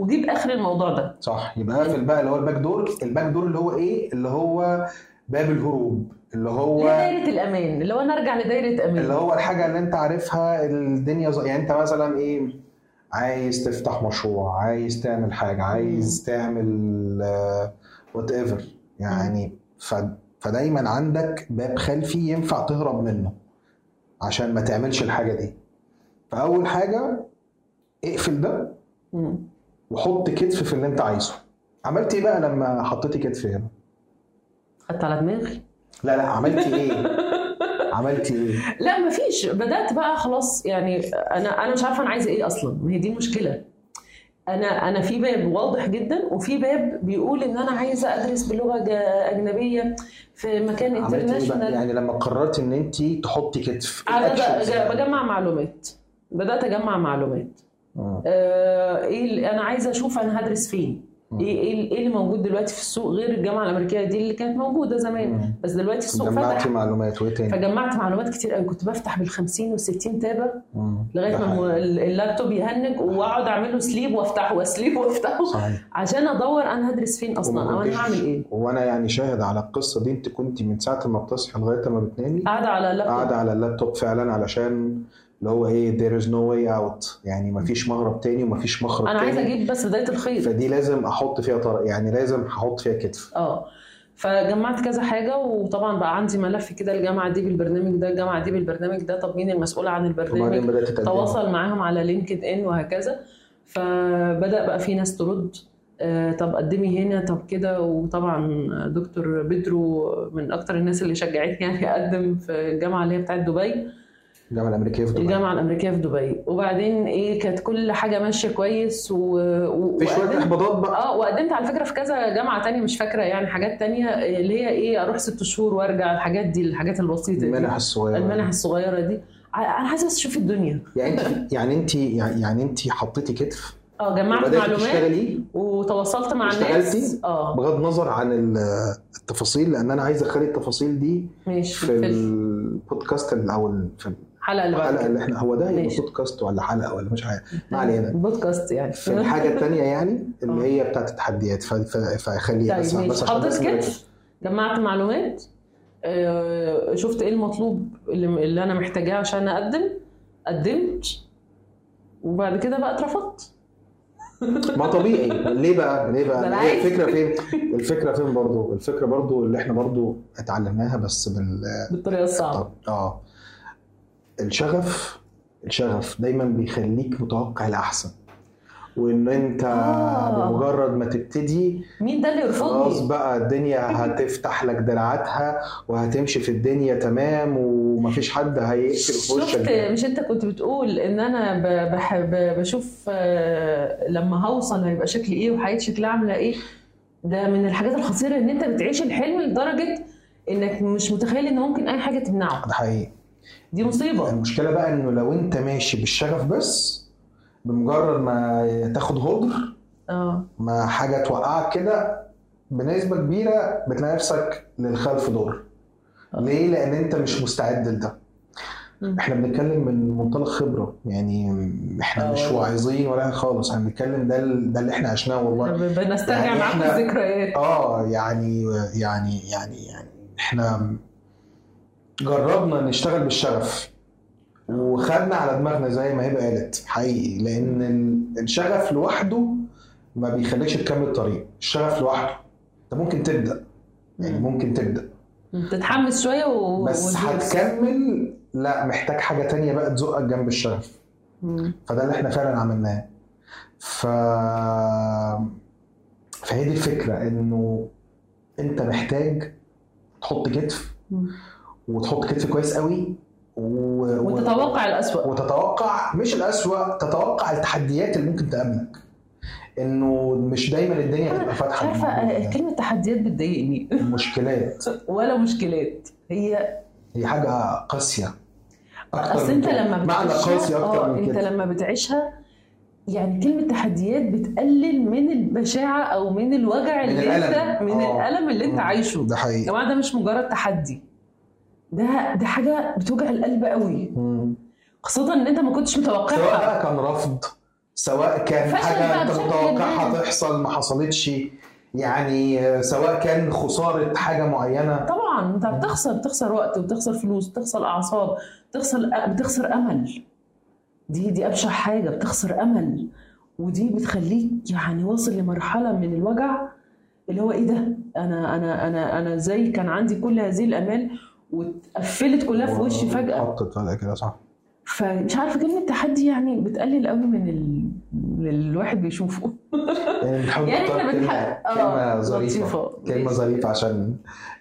وجيب آخر الموضوع ده. صح. يبقى اقفل بقى اللي هو ال back door. ال back door اللي هو إيه؟ اللي هو باب الهروب. اللي هو لدايرة الأمان. اللي هو نرجع لدايرة أمان. اللي هو الحاجة اللي أنت عارفها الدنيا ز... يعني أنت مثلا إيه؟ عايز تفتح مشروع عايز تعمل حاجة عايز تعمل وات ايفر يعني. فدايما عندك باب خلفي ينفع تهرب منه عشان ما تعملش الحاجة دي. فأول حاجة اقفل ده. وحط كتف في اللي انت عايزه. عملت إيه بقى لما حطيتي كتف هنا؟ خدت على دماغي؟ لا لا عملتي إيه؟ عملتي إيه؟ لا مفيش. بدأت بقى خلاص يعني أنا أنا مش عارفة أنا عايزة إيه أصلا. ما هي دي المشكلة. أنا أنا في باب واضح جدا وفي باب بيقول إن أنا عايزة أدرس بلغة أجنبية في مكان؟ انترناشونال يعني لما قررت إن انت تحطي كتف أنا يعني. بجمع معلومات بدأت أجمع معلومات مم. آه، إيه أنا عايزة أشوف أنا هدرس فين. إيه إيه إيه اللي موجود دلوقتي في السوق غير الجامعة الأمريكية؟ دي اللي كانت موجودة زمان. مم. بس دلوقتي السوق فتح. معلومات وإيه تاني؟ فجمعت معلومات كتير قوي. كنت بفتح بال 50 وال 60 تابة. لغاية ما اللابتوب يهنج وأقعد اعمل له sleep وأفتحه و sleep وأفتحه صحيح. عشان أدور أنا هدرس فين أصلا أو أنا هعمل إيه. وأنا يعني شاهد على القصة دي. أنت كنت من ساعة ما بتصحي لغاية ما بتنامي؟ قاعدة على اللابتوب. قاعدة على اللابتوب فعلا علشان اللي هو إيه there is no way out. يعني مفيش مهرب تاني ومفيش مخرج أنا تاني. عايزه أجيب بس بداية الخيط فدي لازم أحط فيها طرق يعني لازم أحط فيها كتف. آه. فجمعت كذا حاجة وطبعا بقى عندي ملف كده الجامعة دي بالبرنامج ده الجامعة دي بالبرنامج ده طب مين المسؤول عن البرنامج؟ تواصل معاهم على لينكد إن وهكذا. فبدأ بقى في ناس ترد آه، طب قدمي هنا طب كده. وطبعا دكتور بيدرو من أكتر الناس اللي شجعتني يعني أقدم في الجامعة اللي هي بتاعت دبي. الجامعة الأمريكية في دبي. الجامعة الأمريكية في دبي. وبعدين إيه كانت كل حاجة ماشية كويس و... و... في شوية إحباطات بقى. آه وقدمت على فكرة في كذا جامعة تانية مش فاكرة يعني حاجات تانية اللي هي إيه أروح ست شهور وأرجع الحاجات دي الحاجات البسيطة دي. المنح الصغيرة. المنح الصغيرة دي. أنا عايزه بس أشوف الدنيا. يعني أنت يعني انت يعني أنت حطيتي كتف؟ آه جمعت معلومات وتواصلت مع الناس؟ آه. بغض النظر عن ال- التفاصيل لأن أنا عايز أخلي التفاصيل دي ماشي في في البودكاست ال- أو في الحلقة اللي الحلقة اللي إحنا هو ده يبقى ماشي. بودكاست ولا حلقة ولا مش عارف. ما علينا. بودكاست يعني. في الحاجة الثانية يعني اللي آه. هي بتاعت التحديات. فخليها طيب بس بس حطيت. كتف جمعت معلومات؟ آه، شفت إيه المطلوب اللي, اللي أنا محتاجاه عشان أقدم؟ قدمت. وبعد كده بقى اترفضت. ما طبيعي. ليه بقى؟ ليه بقى؟ هي. الفكرة فين؟ الفكرة فين برضو؟ الفكرة برضو اللي إحنا برضو اتعلمناها بس بال بالطريقة الصعبة. آه. الشغف الشغف دايما بيخليك متوقع الأحسن. وإن أنت آه. بمجرد ما تبتدي مين ده اللي خلاص يرفضني بقى الدنيا هتفتح لك دراعاتها وهتمشي في الدنيا تمام ومفيش حد هيقفل في وشك. شفت مش أنت كنت بتقول إن أنا بحب بشوف آه، لما هوصل هيبقى شكلي إيه وحياتي شكلها عاملة إيه؟ ده من الحاجات الخطيرة إن أنت بتعيش الحلم لدرجة إنك مش متخيل إن ممكن أي حاجة تمنعه. ده حقيقي. دي مصيبة. المشكلة بقى إنه لو أنت ماشي بالشغف بس بمجرد ما تاخد هدر آه. ما حاجة توقعك كده بنسبة كبيرة بتلاقي نفسك للخلف دور. ليه؟ لأن أنت مش مستعد لده. إحنا بنتكلم من منطلق خبرة. يعني إحنا آه مش والله. واعظين ولا خالص. إحنا بنتكلم ده ده اللي إحنا عشناه والله. بنسترجع يعني معاكم الذكريات. آه يعني يعني يعني يعني إحنا جربنا نشتغل بالشغف وخدنا على دماغنا زي ما هبه قالت حقيقي لأن ال- الشغف لوحده ما بيخليكش تكمل الطريق الشغف لوحده انت ممكن تبدأ يعني مم. ممكن تبدأ تتحمس شوية و... بس. هتكمل لا محتاج حاجة تانية بقى تزقك جنب الشغف مم. فده اللي إحنا فعلا عملناه ف فهي دي الفكرة إنه أنت محتاج تحط كتف مم. وتحط كتف كويس قوي و... وتتوقع الأسوأ وتتوقع مش الأسوأ تتوقع التحديات اللي ممكن تقابلك إنه مش دايما الدنيا تبقى فاتحة عارفه آه،. كلمة تحديات بتضايقني المشكلات ولا مشكلات هي هي حاجة قاسية أصل أنت. لما معنى بتعيشها قاسي أكتر آه من أنت كده لما بتعيشها يعني كلمة تحديات بتقلل من البشاعة أو من الوجع من اللي الألم. أنت من آه. الألم اللي أنت. عايشه ده يا حقيقي جماعة ده مش مجرد تحدي ده ده حاجة بتوجع القلب قوي. مم. خاصة إن أنت ما كنتش سواء متوقعها بقى كان رفض سواء كان حاجة أنت متوقعها ما. تحصل ما حصلتش. يعني سواء كان خسارة حاجة معينة. طبعا. أنت بتخسر بتخسر وقت وبتخسر فلوس بتخسر أعصاب بتخسر بتخسر أمل. دي دي أبشع حاجة بتخسر أمل. ودي بتخليك يعني واصل لمرحلة من الوجع اللي هو إيه ده؟ أنا أنا أنا أنا إزاي كان عندي كل هذه الأمال واتقفلت كلها في وشي فجأة. حطت فجأة كده صح. فمش عارفة كلمه تحدي يعني بتقلل قوي من ال... من الواحد بيشوفه. يعني بنحاول يعني إحنا كلمه بنحق كلمة ظريفة. كلمة ظريفة عشان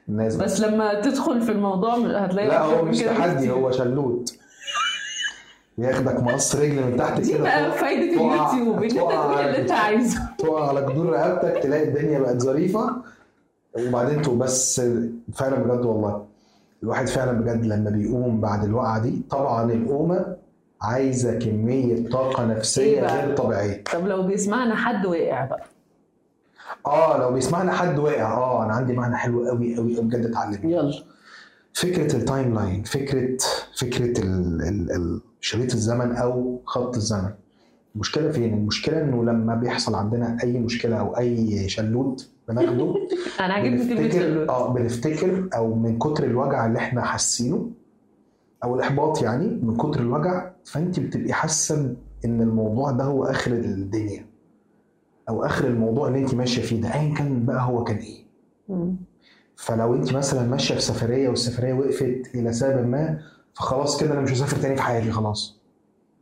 الناس بس لما تدخل في الموضوع هتلاقي لا هو مش تحدي. هو شلوت. وياخدك مقص رجل من تحت دي كده بقى تقع- فايدة اليوتيوب إن أنت تقول اللي أنت عايزه. تقع على جدور رقبتك تلاقي الدنيا بقت ظريفة. وبعدين تو بس فعلا بجد والله. الواحد فعلا بجد لما بيقوم بعد الوقعة دي طبعا القومة عايزة كمية طاقة إيه نفسيه بقى؟ غير طبيعية. طب لو بيسمعنا حد وقع بقى. آه لو بيسمعنا حد واقع آه أنا عندي معنى حلو قوي قوي بجد اتعلمه. يلا. فكرة ال timeline فكرة فكره شريط الزمن أو خط الزمن. المشكلة فين المشكلة إنه لما بيحصل عندنا أي مشكلة أو أي شلوت بناخده أنا عاجبني كلمه شلوت. آه بنفتكر أو من كتر الوجع اللي إحنا حاسينه أو الإحباط يعني من كتر الوجع فانت بتبقي حاسة إن الموضوع ده هو آخر الدنيا أو آخر الموضوع اللي انت ماشية فيه ده ايا كان بقى هو كان إيه. فلو انت مثلا ماشية في سفرية والسفرية وقفت إلى سبب ما فخلاص كده أنا مش هسافر تاني في حياتي خلاص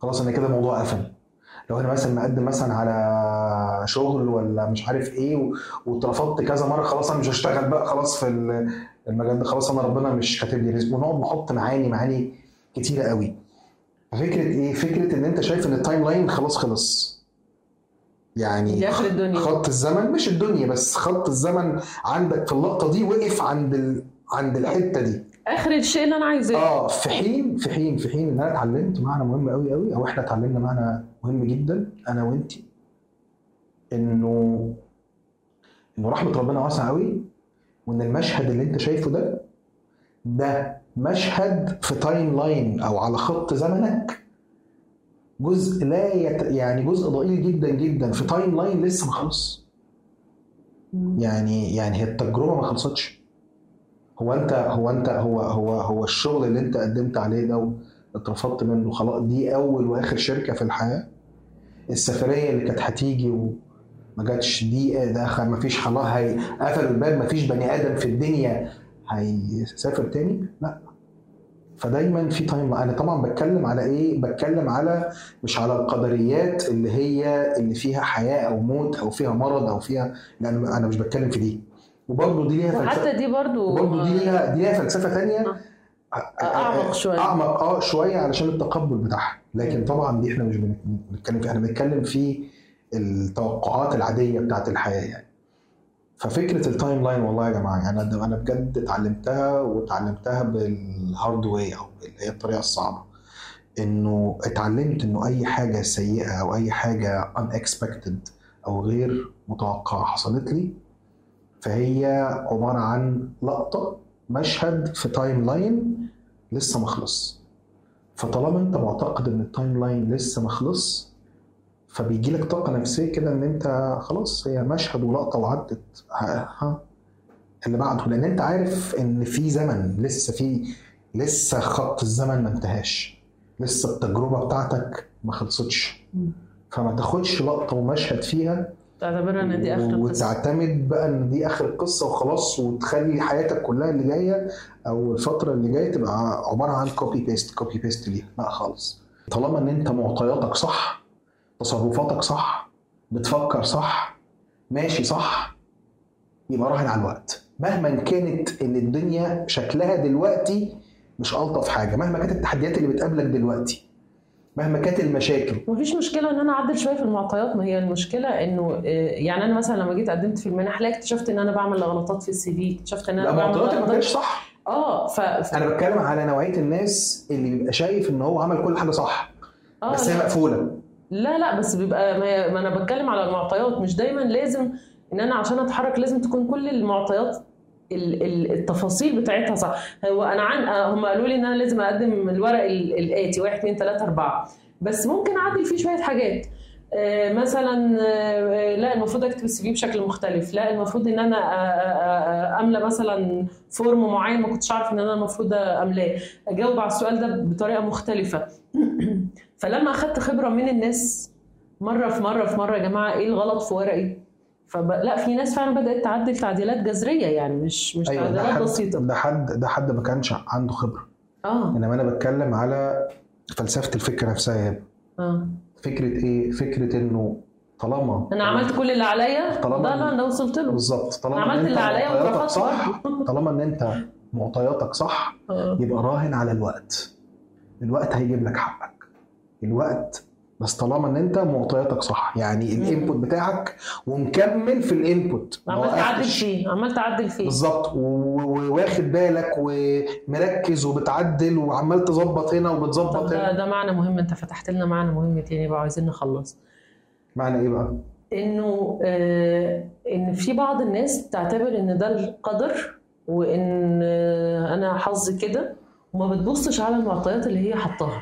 خلاص أنا كده الموضوع قفل لو أنا مثلا مقدم مثلا على شغل ولا مش عارف إيه واترفضت كذا مرة خلاص أنا مش هشتغل بقى خلاص في ال- المجال ده خلاص أنا ربنا مش كاتب لي رزق. ونقعد نحط معاني معاني كتيرة قوي. فكره إيه؟ فكرة إن أنت شايف إن ال timeline خلاص خلص. يعني الدنيا. خط الزمن مش الدنيا بس خط الزمن عندك في اللقطة دي وقف عند ال... عند الحتة دي. آخر الشيء اللي أنا عايزاه آه في حين في حين في حين إن أنا اتعلمت معنى مهم قوي قوي أو إحنا اتعلمنا معنى مهم جدا. أنا وانت إنه إنه رحمة ربنا واسعة قوي وإن المشهد اللي أنت شايفه ده ده مشهد في timeline أو على خط زمنك جزء لا يت... يعني جزء ضئيل جدا جدا. في timeline لسه ما خلص. يعني يعني هي التجربة ما خلصتش. هو أنت هو أنت هو هو هو الشغل اللي أنت قدمت عليه ده واترفضت منه خلاص دي أول وآخر شركة في الحياة؟ السفرية اللي كانت هتيجي وما جاتش دي ده ما فيش خلاص هي قفلوا الباب ما فيش بني آدم في الدنيا هيسافر تاني؟ لا. فدايما في تايم أنا طبعا بتكلم على إيه؟ بتكلم على مش على القدريات اللي هي اللي فيها حياة أو موت أو فيها مرض أو فيها لأن أنا مش بتكلم في دي. وبرضه دي ليها فلسفة. دي برضو وبرضه دي ليها دي ليها فلسفة ثانية أعمق شوية. أعمق آه شوية علشان التقبل بتاعها. لكن طبعا دي إحنا مش بن- بنتكلم فيها. إحنا بنتكلم في التوقعات العادية بتاعت الحياة يعني. ففكرة ال timeline والله يا جماعة يعني أنا أنا بجد اتعلمتها واتعلمتها بال hard way أو اللي هي الطريقة الصعبة. إنه اتعلمت إنه أي حاجة سيئة أو أي حاجة unexpected أو غير متوقعة حصلت لي فهي عبارة عن لقطة مشهد في timeline لسه ما خلص. فطالما انت معتقد ان ال timeline لسه ما خلص فبيجي لك طاقة نفسية كده ان انت خلاص هي مشهد ولقطة وعدت. ها, ها اللي بعده. لأن انت عارف ان في زمن لسه في لسه خط الزمن ما انتهاش. لسه التجربة بتاعتك ما خلصتش. فما تاخدش لقطة ومشهد فيها تعتبرها إن دي آخر القصة وتعتمد بقى إن دي آخر القصة وخلاص وتخلي حياتك كلها اللي جاية أو الفترة اللي جاية تبقى عبارة عن copy paste copy paste ليها. لا خالص. طالما إن أنت معطياتك صح تصرفاتك صح بتفكر صح ماشي صح يبقى راهن على الوقت. مهما كانت إن الدنيا شكلها دلوقتي مش ألطف حاجة مهما كانت التحديات اللي بتقابلك دلوقتي. مهما كانت المشاكل. مفيش مشكلة إن أنا أعدل شوية في المعطيات ما هي المشكلة إنه آه، يعني أنا مثلا لما جيت قدمت في المنح لا اكتشفت إن أنا بعمل غلطات في السي في. اكتشفت إن أنا لا بعمل معطياتك ما غلطات. كانتش صح. آه ف أنا بتكلم على نوعية الناس اللي بيبقى شايف إن هو عمل كل حاجة صح آه بس هي. مقفولة. لا لا بس بيبقى ما, أنا بتكلم على المعطيات مش دايما لازم إن أنا عشان أتحرك لازم تكون كل المعطيات ال- ال- التفاصيل بتاعتها صح. هو أنا عن هم قالوا لي إن أنا لازم أقدم الورق ال- الاتي 1 2 3 4 بس ممكن أعدل فيه شوية حاجات. آه، مثلا آه، لا المفروض أكتب ال CV بشكل مختلف. لا المفروض إن أنا آه، أملى مثلا form معين ما كنتش عارف إن أنا المفروض أملاه. أجاوب على السؤال ده بطريقة مختلفة. فلما أخدت خبرة من الناس مرة في مرة في مرة يا جماعة إيه الغلط في ورقي؟ فب... لا في ناس فعلا بدأت تعدل تعديلات جذرية يعني مش مش ده تعديلات حد بسيطة. ده حد ده حد ما كانش عنده خبرة. آه. إنما أنا بتكلم على فلسفة الفكرة نفسها هبة. آه. فكرة إيه؟ فكرة إنه طالما أنا عملت كل اللي عليا طالما- ده أنا وصلت له. بالظبط. طالما عملت اللي عليا واترفضت صح. طالما إن أنت معطياتك صح آه. يبقى راهن على الوقت. الوقت هيجيب لك حقك. الوقت بس طالما إن أنت معطياتك صح يعني. ال input بتاعك ومكمل في ال input ما عمال تعدل. فيه عمال تعدل فيه بالظبط وواخد بالك ومركز وبتعدل وعمال تظبط هنا وبتظبط ده هنا ده معنى مهم أنت فتحت لنا معنى مهم تاني بقى عايزين نخلص معنى إيه بقى؟ إنه آه إن في بعض الناس تعتبر إن ده القدر وإن آه أنا حظي كده وما بتبصش على المعطيات اللي هي حطاها.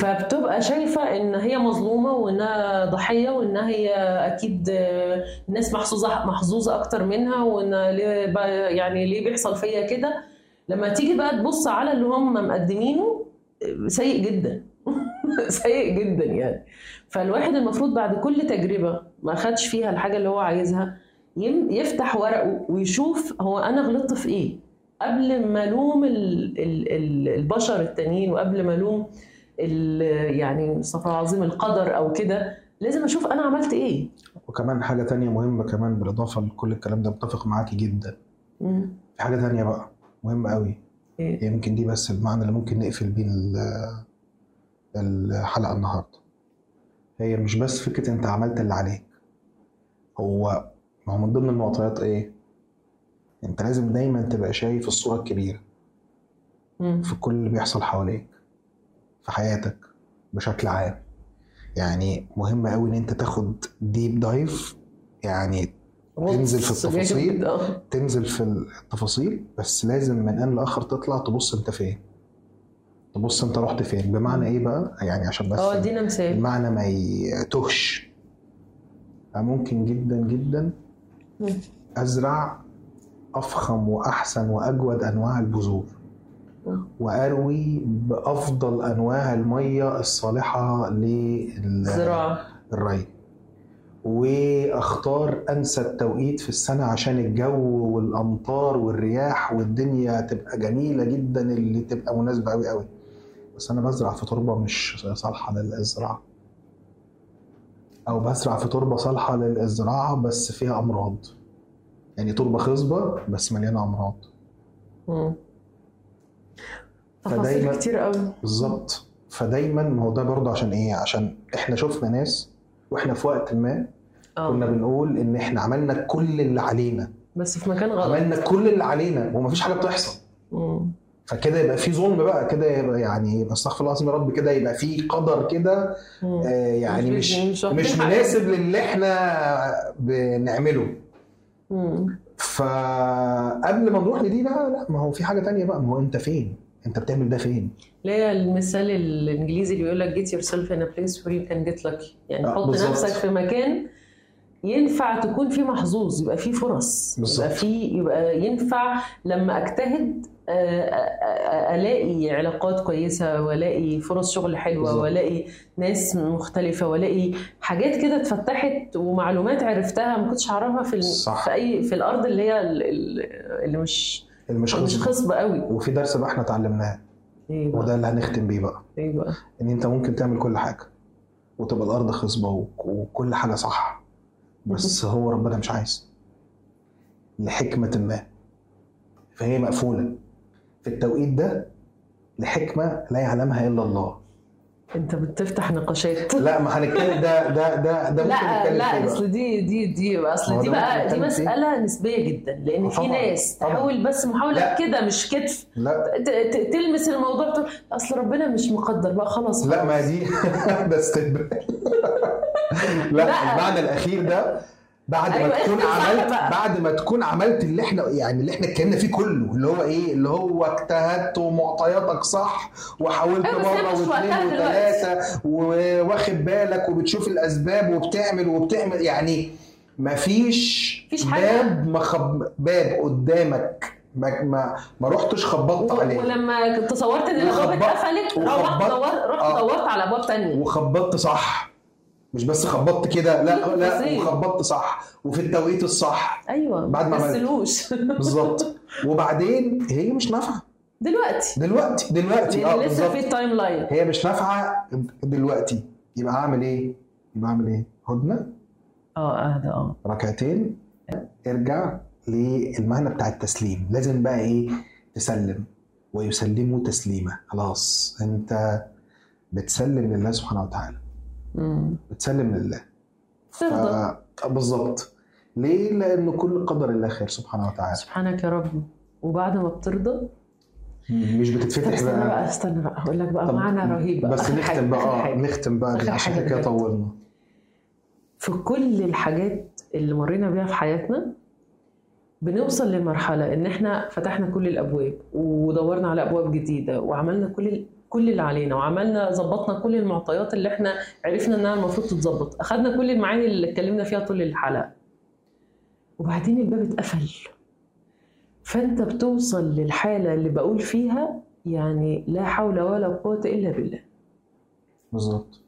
فبتبقى شايفة إن هي مظلومة وإنها ضحية وإنها هي أكيد آه، الناس محظوظة محظوظة أكتر منها وإن ليه يعني ليه بيحصل فيا كده. لما تيجي بقى تبص على اللي هم مقدمينه آه، سيء جدا. سيء جدا يعني. فالواحد المفروض بعد كل تجربة ما خدش فيها الحاجة اللي هو عايزها يفتح ورقه ويشوف هو أنا غلطت في إيه. قبل ما ألوم ال- ال- ال- البشر التانيين وقبل ما ألوم ال- يعني استغفر الله العظيم القدر أو كده لازم أشوف أنا عملت إيه. وكمان حاجة تانية مهمة كمان بالإضافة لكل الكلام ده متفق معاكي جدا. مم. في حاجة تانية بقى مهمة قوي. إيه؟ يمكن دي بس المعنى اللي ممكن نقفل بيه ال- الحلقة النهاردة. هي مش بس فكرة أنت عملت اللي عليك. هو ما هو من ضمن المعطيات إيه؟ انت لازم دايما تبقى شايف الصورة الكبيرة مم. في كل اللي بيحصل حواليك في حياتك بشكل عام يعني مهم قوي إن أنت تاخد ديب دايف يعني تنزل في التفاصيل. تنزل في التفاصيل بس لازم من أن لآخر تطلع تبص أنت فين تبص أنت رحت فين بمعنى إيه بقى يعني عشان بس آه ادينا مثال المعنى ما يتهش ممكن جدا جدا. أزرع أفخم وأحسن وأجود أنواع البذور. مم. وأروي بأفضل أنواع المية الصالحة للزراعه زراعة. الري وأختار أنسب توقيت في السنة عشان الجو والأمطار والرياح والدنيا تبقى جميلة جدا اللي تبقى مناسبة قوي قوي بس أنا بزرع في تربة مش صالحة للزراعه أو بزرع في تربة صالحة للزراعه بس فيها أمراض. يعني تربه خصبة بس مليانة أمراض. تفاصيل كتير قوي بالظبط فدايما ما هو ده برضه عشان إيه عشان إحنا شفنا ناس وإحنا في وقت ما كنا آه بنقول إن إحنا عملنا كل اللي علينا بس في مكان غلط عملنا كل اللي علينا ومفيش حاجة بتحصل مم. فكده يبقى في ظلم بقى كده يبقى يعني استغفر الله العظيم يا رب كده يبقى في قدر كده. آه، يعني مش مش مش. مناسب للي إحنا بنعمله. فقبل ما نروح لدي بقى لا ما هو في حاجة تانية بقى. ما هو أنت فين؟ أنت بتعمل ده فين؟ هي المثال الإنجليزي اللي بيقول لك get yourself in a place where you can get lucky. يعني آه، حط. نفسك في مكان ينفع تكون فيه محظوظ يبقى فيه فرص بالظبط. يبقى فيه يبقى ينفع لما أجتهد آه، آه، آه، ألاقي علاقات كويسة وألاقي فرص شغل حلوة بالظبط. وألاقي ناس مختلفة وألاقي حاجات كده اتفتحت ومعلومات عرفتها ما كنتش أعرفها في صح. في أي في الأرض اللي هي ال- ال- اللي مش اللي مش مش خصب خصبه قوي. وفي درس بقى إحنا اتعلمناه. بقى وده اللي هنختم بيه بقى. إيه بقى إن أنت ممكن تعمل كل حاجة وتبقى الأرض خصبة وكل حاجة صح. بس هو ربنا مش عايز. لحكمة ما. فهي مقفولة. في التوقيت ده لحكمة لا يعلمها إلا الله. انت بتفتح نقاشات لا ما هنتكلم ده ده ده ده لا لا. أصل دي دي دي أصل دي بقى دي. مسألة نسبية جدا لأن في ناس. تحاول بس محاولة. كده مش كتف لا تلمس الموضوع تقول أصل ربنا مش مقدر بقى خلاص لا ما دي ده استهبال لا. المعنى الأخير ده بعد ما أيوة، تكون اختم صح عملت. بعد ما تكون عملت اللي إحنا يعني اللي إحنا اتكلمنا فيه كله اللي هو إيه اللي هو اجتهدت ومعطياتك صح وحاولت أيوة، مرة واثنين وثلاثة وواخد بالك وبتشوف الأسباب وبتعمل وبتعمل يعني مفيش مفيش حاجة. باب ما خب باب قدامك ما ما, ما رحتش خبطت و- عليه ولما كنت تصورت إن الابواب وخبط- اتقفلت رحت وخبط- دورت رحت آه. دورت على أبواب تانية وخبطت صح مش بس خبطت كده لا في لا. وخبطت صح وفي التوقيت الصح. أيوه بعد ما. تسلوش بالظبط. وبعدين هي مش نافعة. دلوقتي. دلوقتي دلوقتي آه لأن لسه في ال timeline هي مش نافعة دلوقتي. يبقى أعمل إيه؟ يبقى أعمل إيه؟ هدنة. آه أهدى آه. ركعتين. ارجع للمعنى بتاع التسليم. لازم بقى إيه؟ تسلم. ويسلموا تسليما خلاص أنت بتسلم لله سبحانه وتعالى. مم. بتسلم لله. ترضى ف- بالظبط ليه؟ لأن كل قدر الله خير سبحانه وتعالى. سبحانك يا رب. وبعد ما بترضى؟ مش بتتفتح استنى بقى. بقى استنى بقى. هقول لك بقى معنى رهيب بقى. بس نختم بقى. نختم بقى عشان كده. طولنا. في كل الحاجات اللي مرينا بيها في حياتنا بنوصل لمرحلة إن إحنا فتحنا كل الأبواب ودورنا على أبواب جديدة وعملنا كل كل اللي علينا وعملنا ظبطنا كل المعطيات اللي إحنا عرفنا إنها المفروض تتظبط. أخدنا كل المعاني اللي اتكلمنا فيها طول الحلقة. وبعدين الباب اتقفل. فأنت بتوصل للحالة اللي بقول فيها يعني لا حول ولا قوة إلا بالله. بالظبط.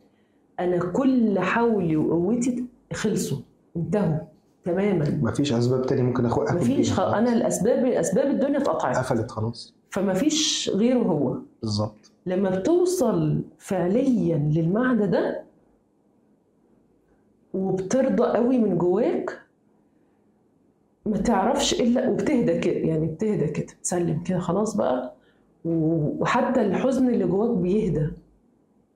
أنا كل حولي وقوتي خلصوا انتهوا تماما. مفيش أسباب تاني ممكن آخد مفيش بيها خ... خلاص. أنا الأسباب أسباب الدنيا اتقطعت. قفلت خلاص. فمفيش غيره هو. بالظبط. لما بتوصل فعليا للمعنى ده وبترضى قوي من جواك ما تعرفش إلا وبتهدى كده يعني بتهدى كده تسلم كده خلاص بقى. وحتى الحزن اللي جواك بيهدى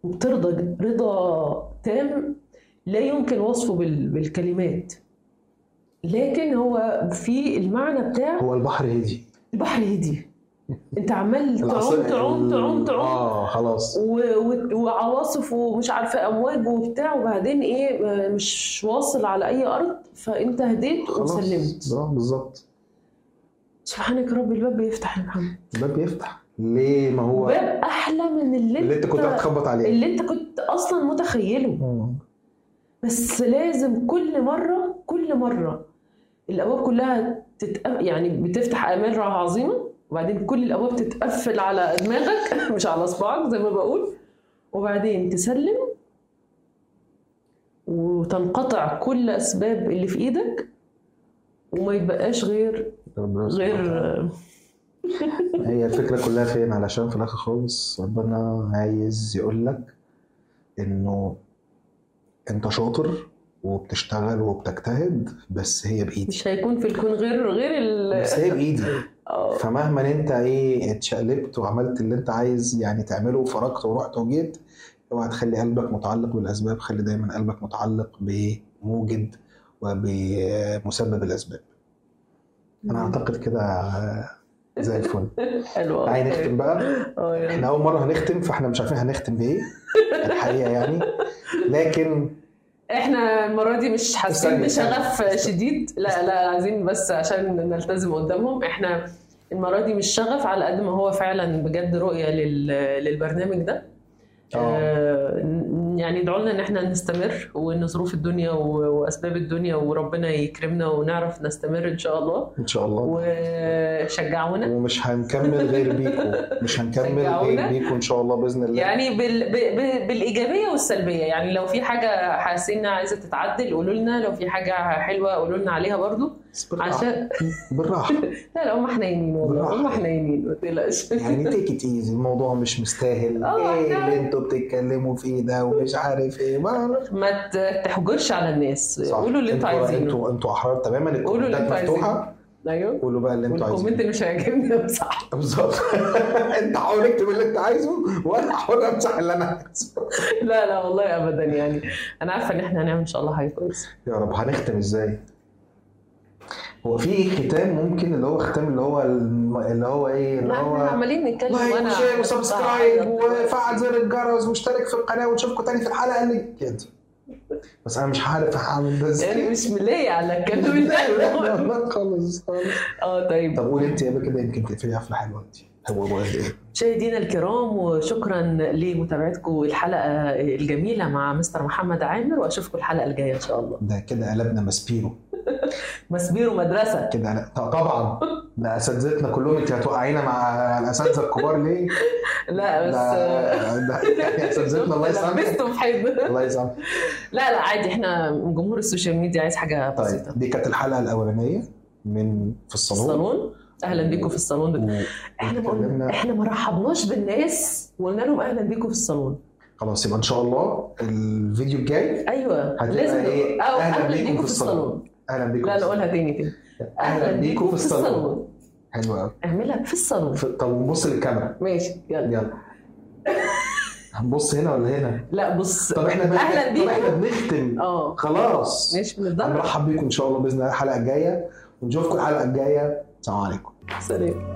وبترضى رضا تام لا يمكن وصفه بال- بالكلمات. لكن هو في المعنى بتاع هو البحر هدي البحر هدي انت عمال تعوم تعوم تعوم تعوم. آه خلاص. وعواصف ومش عارفه أمواج وبتاع وبعدين إيه آه، مش واصل على أي أرض فأنت هديت وسلمت. آه، بالظبط. سبحانك رب الباب بيفتح يا محمد. الباب بيفتح. ليه؟ ما هو باب أحلى من اللي, اللي أنت كنت هتخبط عليه. اللي أنت كنت أصلا متخيله. مم. بس لازم كل مرة كل مرة الأبواب كلها تتقف يعني بتفتح آمال عظيمة. وبعدين كل الأبواب تتقفل على دماغك مش على صباعك زي ما بقول. وبعدين تسلم وتنقطع كل اسباب اللي في إيدك وما يتبقاش غير. غير هي الفكرة كلها فين؟ علشان في الآخر خالص ربنا عايز يقول لك إنه أنت شاطر وبتشتغل وبتجتهد بس هي بإيدي. مش هيكون في الكون غير غير ال بس هي بإيدي. آه. فمهما أنت إيه اتشقلبت وعملت اللي أنت عايز يعني تعمله وفرجت ورحت وجيت اوعى تخلي قلبك متعلق بالأسباب خلي دايما قلبك متعلق بموجد وبمسبب الأسباب أنا أعتقد كده آه، زي الفل حلو. تعالي نختم بقى يلا. إحنا أول مرة هنختم فإحنا مش عارفين هنختم بإيه الحقيقة يعني لكن إحنا المرة دي مش حاسين بشغف. شديد. لا لا عايزين بس عشان نلتزم قدامهم. إحنا المرة دي مش شغف على قد ما هو فعلا بجد رؤية لل- للبرنامج ده. آه، ن- يعني ادعوا لنا إن إحنا نستمر وإن ظروف الدنيا وأسباب الدنيا وربنا يكرمنا ونعرف نستمر إن شاء الله. إن شاء الله. وشجعونا. ومش هنكمل غير بيكو مش هنكمل غير. بيكو إن شاء الله بإذن الله. يعني بال... ب... ب... بالإيجابية والسلبية. يعني لو في حاجة حاسين انها عايزة تتعدل قولوا لنا. لو في حاجة حلوة قولوا لنا عليها برضو. بالراحة. عشان بالراحة. لا لا هم حنينين والله. هم حنينين ما تقلقش. يعني تيك ات ايزي الموضوع مش مستاهل. آه، إيه اللي أنتوا بتتكلموا فيه ده؟ ومش عارف إيه ما ما تحجرش على الناس. صح. قولوا اللي أنتوا عايزينه. أنتوا أنتوا أحرار تماما. قولوا اللي أنتوا مفتوحة. أيوه. قولوا بقى اللي أنتوا عايزينه. اللي مش هيعجبني. امسح بالظبط. انت حاول اكتب اللي انت عايزه وأنا حاول امسح اللي أنا عايزه. لا لا والله ابدا يعني. أنا عارفة إن إحنا هنعمل إن شاء الله حاجة كويسة. يا رب. هنختم إزاي؟ هو في ختام ممكن اللي هو ختام اللي هو اللي هو إيه اللي لا إحنا هو عمالين نتكلم like و share و subscribe وفعل زر الجرس واشترك في القناة ونشوفكم تاني في الحلقة اللي كده بس أنا مش عارف هعمل ده إزاي. يعني مش ملاقي على الكلام لا ده خالص خالص. آه طيب. طب قولي أنت يا بيه كده يمكن تقفلي قفلة حلوة انت هو هو إيه؟ مشاهدينا الكرام وشكرا لمتابعتكم الحلقة الجميلة مع مستر محمد عامر وأشوفكم الحلقة الجاية إن شاء الله. ده كده قلبنا مسبيرو مسبيرو مدرسه كده لا طبعا. ده أساتذتنا كلهم انت هتوقعينا مع الأساتذة الكبار ليه؟ لا بس ده يعني أساتذتنا الله يسامحك. الله يسامحك. لا لا عادي إحنا جمهور ال social media عايز حاجة بسيطة. طيب دي كانت الحلقة الأولانية من في الصالون. الصالون؟ أهلا بيكم في الصالون إحنا ما إحنا ما رحبناش بالناس وقلنا لهم أهلا بيكم في الصالون. خلاص يبقى إن شاء الله الفيديو الجاي أيوه لازم أهلاً أهلا بيكم في الصالون. أهلا بيكم لا نقولها تاني كده أهلا بيكم في الصالون. حلو قوي اعملها في الصالون. طب بص للكاميرا. ماشي يلا. يلا. هنبص هنا ولا هنا؟ لا بص. طب إحنا طب بيكم. إحنا بنختم. آه. خلاص. ماشي من الظهر هنرحب بيكم إن شاء الله بإذن الله الحلقة الجاية. ونشوفكم الحلقة الجاية. السلام عليكم. سلام.